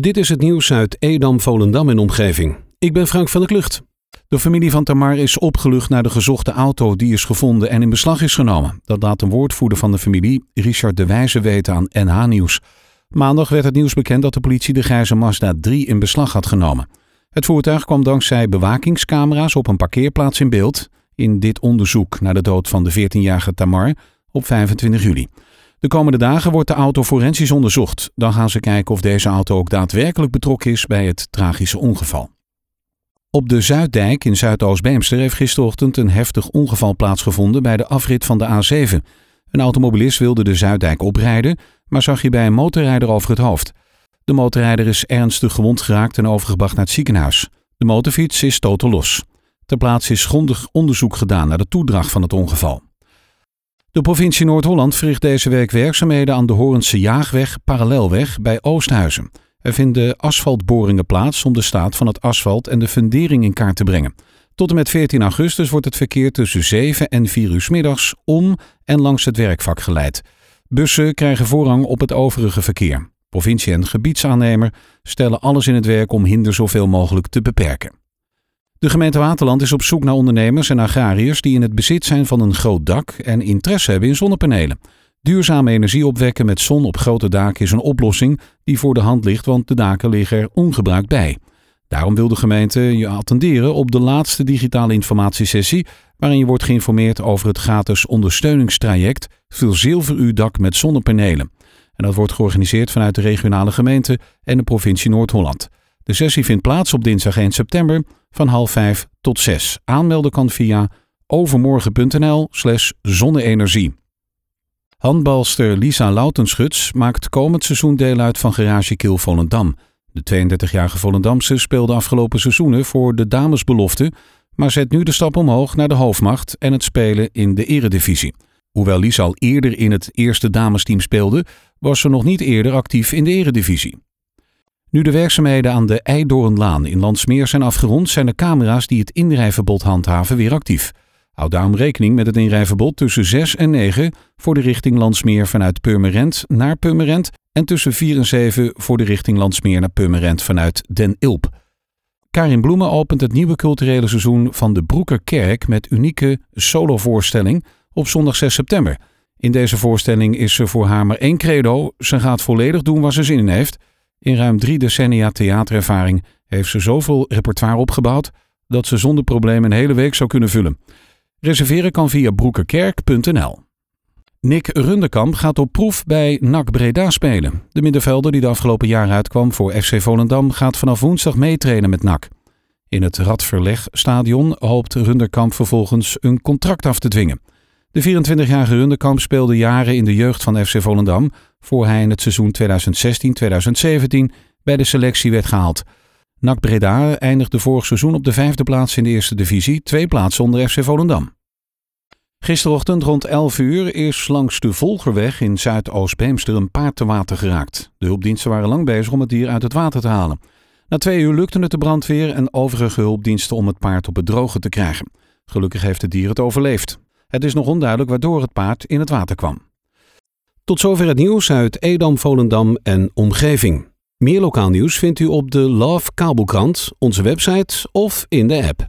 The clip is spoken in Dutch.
Dit is het nieuws uit Edam, Volendam en omgeving. Ik ben Frank van der Klucht. De familie van Tamar is opgelucht naar de gezochte auto die is gevonden en in beslag is genomen. Dat laat een woordvoerder van de familie, Richard de Wijze, weten aan NH Nieuws. Maandag werd het nieuws bekend dat de politie de grijze Mazda 3 in beslag had genomen. Het voertuig kwam dankzij bewakingscamera's op een parkeerplaats in beeld in dit onderzoek naar de dood van de 14-jarige Tamar op 25 juli. De komende dagen wordt de auto forensisch onderzocht. Dan gaan ze kijken of deze auto ook daadwerkelijk betrokken is bij het tragische ongeval. Op de Zuiddijk in Zuidoost-Beemster heeft gisterochtend een heftig ongeval plaatsgevonden bij de afrit van de A7. Een automobilist wilde de Zuiddijk oprijden, maar zag hierbij een motorrijder over het hoofd. De motorrijder is ernstig gewond geraakt en overgebracht naar het ziekenhuis. De motorfiets is totaal los. Ter plaatse is grondig onderzoek gedaan naar de toedracht van het ongeval. De provincie Noord-Holland verricht deze week werkzaamheden aan de Horense Jaagweg Parallelweg bij Oosthuizen. Er vinden asfaltboringen plaats om de staat van het asfalt en de fundering in kaart te brengen. Tot en met 14 augustus wordt het verkeer tussen 7 en 4 uur middags om en langs het werkvak geleid. Bussen krijgen voorrang op het overige verkeer. Provincie en gebiedsaannemer stellen alles in het werk om hinder zoveel mogelijk te beperken. De gemeente Waterland is op zoek naar ondernemers en agrariërs die in het bezit zijn van een groot dak en interesse hebben in zonnepanelen. Duurzame energie opwekken met zon op grote daken is een oplossing die voor de hand ligt, want de daken liggen er ongebruikt bij. Daarom wil de gemeente je attenderen op de laatste digitale informatiesessie, waarin je wordt geïnformeerd over het gratis ondersteuningstraject Verzilver uw dak met zonnepanelen. En dat wordt georganiseerd vanuit de regionale gemeente en de provincie Noord-Holland. De sessie vindt plaats op dinsdag 1 september van half 5 tot 6. Aanmelden kan via overmorgen.nl slash zonne-energie. Handbalster Lisa Loutenschuts maakt komend seizoen deel uit van Garage Kiel Volendam. De 32-jarige Volendamse speelde afgelopen seizoenen voor de damesbelofte, maar zet nu de stap omhoog naar de hoofdmacht en het spelen in de eredivisie. Hoewel Lisa al eerder in het eerste damesteam speelde, was ze nog niet eerder actief in de eredivisie. Nu de werkzaamheden aan de Eidoornlaan in Landsmeer zijn afgerond, zijn de camera's die het inrijverbod handhaven weer actief. Houd daarom rekening met het inrijverbod tussen 6 en 9 voor de richting Landsmeer vanuit Purmerend naar Purmerend en tussen 4 en 7 voor de richting Landsmeer naar Purmerend vanuit Den Ilp. Karin Bloemen opent het nieuwe culturele seizoen van de Broekerkerk met unieke solovoorstelling op zondag 6 september. In deze voorstelling is ze voor haar maar één credo: ze gaat volledig doen waar ze zin in heeft. In ruim drie decennia theaterervaring heeft ze zoveel repertoire opgebouwd dat ze zonder probleem een hele week zou kunnen vullen. Reserveren kan via broekerkerk.nl. Nick Rundekamp gaat op proef bij NAC Breda spelen. De middenvelder die de afgelopen jaren uitkwam voor FC Volendam gaat vanaf woensdag meetrainen met NAC. In het Radverlegstadion hoopt Runderkamp vervolgens een contract af te dwingen. De 24-jarige Runderkamp speelde jaren in de jeugd van FC Volendam voor hij in het seizoen 2016-2017 bij de selectie werd gehaald. NAC Breda eindigde vorig seizoen op de vijfde plaats in de eerste divisie, twee plaatsen onder FC Volendam. Gisterochtend rond 11 uur is langs de Volgerweg in Zuidoost-Beemster een paard te water geraakt. De hulpdiensten waren lang bezig om het dier uit het water te halen. Na twee uur lukte het de brandweer en overige hulpdiensten om het paard op het droge te krijgen. Gelukkig heeft het dier het overleefd. Het is nog onduidelijk waardoor het paard in het water kwam. Tot zover het nieuws uit Edam, Volendam en omgeving. Meer lokaal nieuws vindt u op de Love Kabelkrant, onze website of in de app.